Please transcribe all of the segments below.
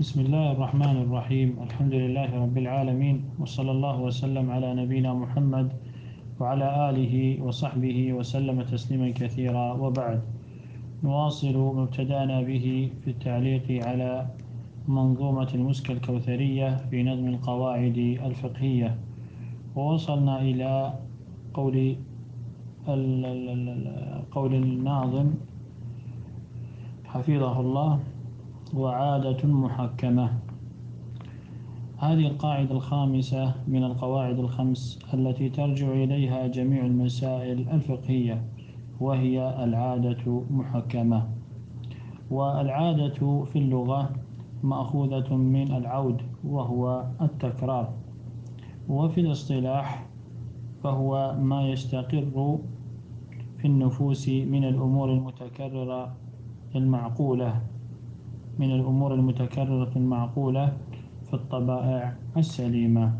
بسم الله الرحمن الرحيم الحمد لله رب العالمين وصلى الله وسلم على نبينا محمد وعلى آله وصحبه وسلم تسليما كثيرا وبعد نواصل مبتدانا به في التعليق على منظومة المسك الكوثرية في نظم القواعد الفقهية ووصلنا إلى قول قول الناظم حفظه الله وعادة محكمة. هذه القاعدة الخامسة من القواعد الخمس التي ترجع إليها جميع المسائل الفقهية وهي العادة محكمة. والعادة في اللغة مأخوذة من العود وهو التكرار. وفي الاصطلاح فهو ما يستقر في النفوس من الأمور المتكررة المعقولة. من الأمور المتكررة المعقولة في الطبائع السليمة.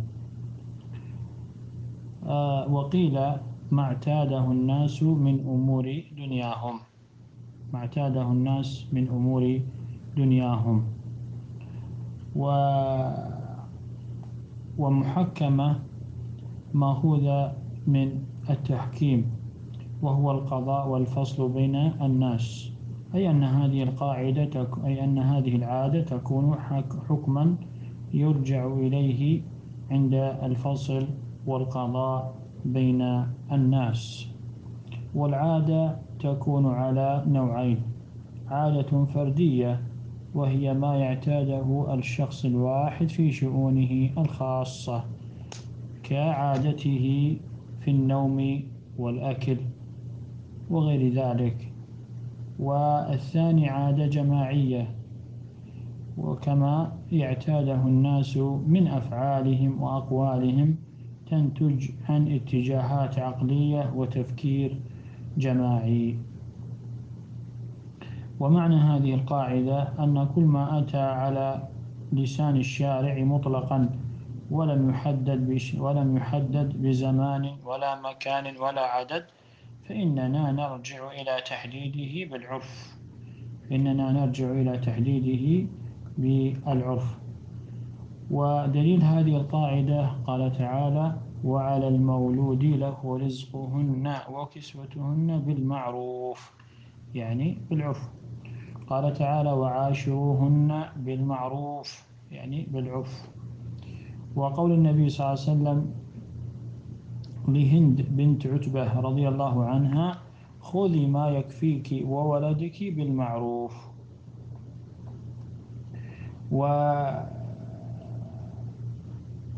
آه وقيل ما اعتاده الناس من أمور دنياهم. ما اعتاده الناس من أمور دنياهم. و ومحكمة مأخوذة من التحكيم وهو القضاء والفصل بين الناس. أي أن هذه القاعدة أي أن هذه العادة تكون حكما يرجع إليه عند الفصل والقضاء بين الناس. والعادة تكون على نوعين عادة فردية وهي ما يعتاده الشخص الواحد في شؤونه الخاصة كعادته في النوم والأكل وغير ذلك. والثاني عادة جماعية وكما يعتاده الناس من أفعالهم وأقوالهم تنتج عن اتجاهات عقلية وتفكير جماعي. ومعنى هذه القاعدة أن كل ما أتى على لسان الشارع مطلقا ولم يحدد ولم يحدد بزمان ولا مكان ولا عدد فإننا نرجع إلى تحديده بالعرف. إننا نرجع إلى تحديده بالعرف. ودليل هذه القاعدة قال تعالى وعلى المولود له رزقهن وكسوتهن بالمعروف. يعني بالعرف. قال تعالى وعاشروهن بالمعروف. يعني بالعرف. وقول النبي صلى الله عليه وسلم لهند بنت عتبة رضي الله عنها خذي ما يكفيك وولدك بالمعروف. و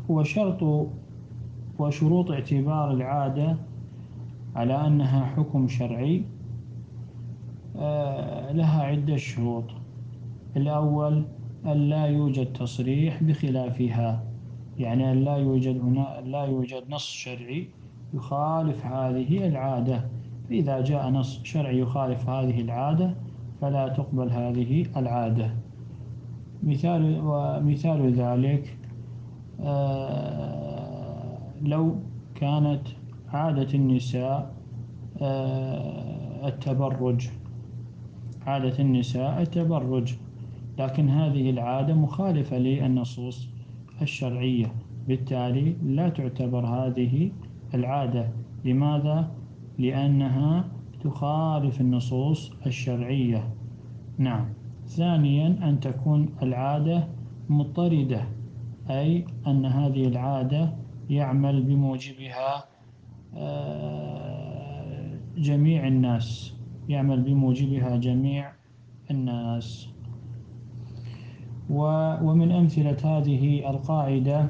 وشرط وشروط اعتبار العادة على أنها حكم شرعي آه، لها عدة شروط. الأول أن لا يوجد تصريح بخلافها يعني أن لا يوجد هنا لا يوجد نص شرعي. يخالف هذه العادة. فإذا جاء نص شرعي يخالف هذه العادة فلا تقبل هذه العادة. مثال ومثال ذلك آه، لو كانت عادة النساء آه، التبرج. عادة النساء التبرج. لكن هذه العادة مخالفة للنصوص الشرعية. بالتالي لا تعتبر هذه العادة. لماذا؟ لأنها تخالف النصوص الشرعية. نعم. ثانيا أن تكون العادة مضطردة أي أن هذه العادة يعمل بموجبها آه، جميع الناس. يعمل بموجبها جميع الناس. ومن أمثلة هذه القاعدة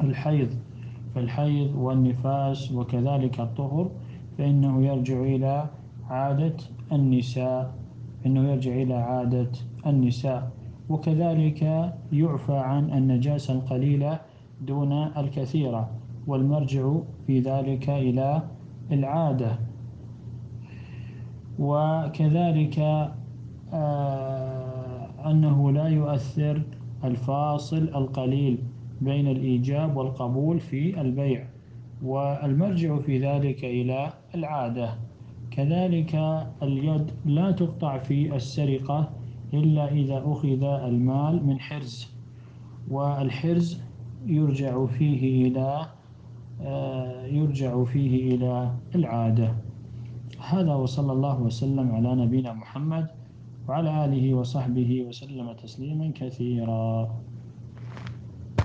الحيض. فالحيض والنفاس وكذلك الطهر فإنه يرجع إلى عادة النساء إنه يرجع إلى عادة النساء. وكذلك يعفى عن النجاسة القليلة دون الكثيرة والمرجع في ذلك إلى العادة. وكذلك آه، أنه لا يؤثر الفاصل القليل بين الإيجاب والقبول في البيع والمرجع في ذلك إلى العادة. كذلك اليد لا تقطع في السرقة إلا إذا أخذ المال من حرز والحرز يرجع فيه إلى آه، يرجع فيه إلى العادة. هذا وصلى الله وسلم على نبينا محمد وعلى آله وصحبه وسلم تسليما كثيرا.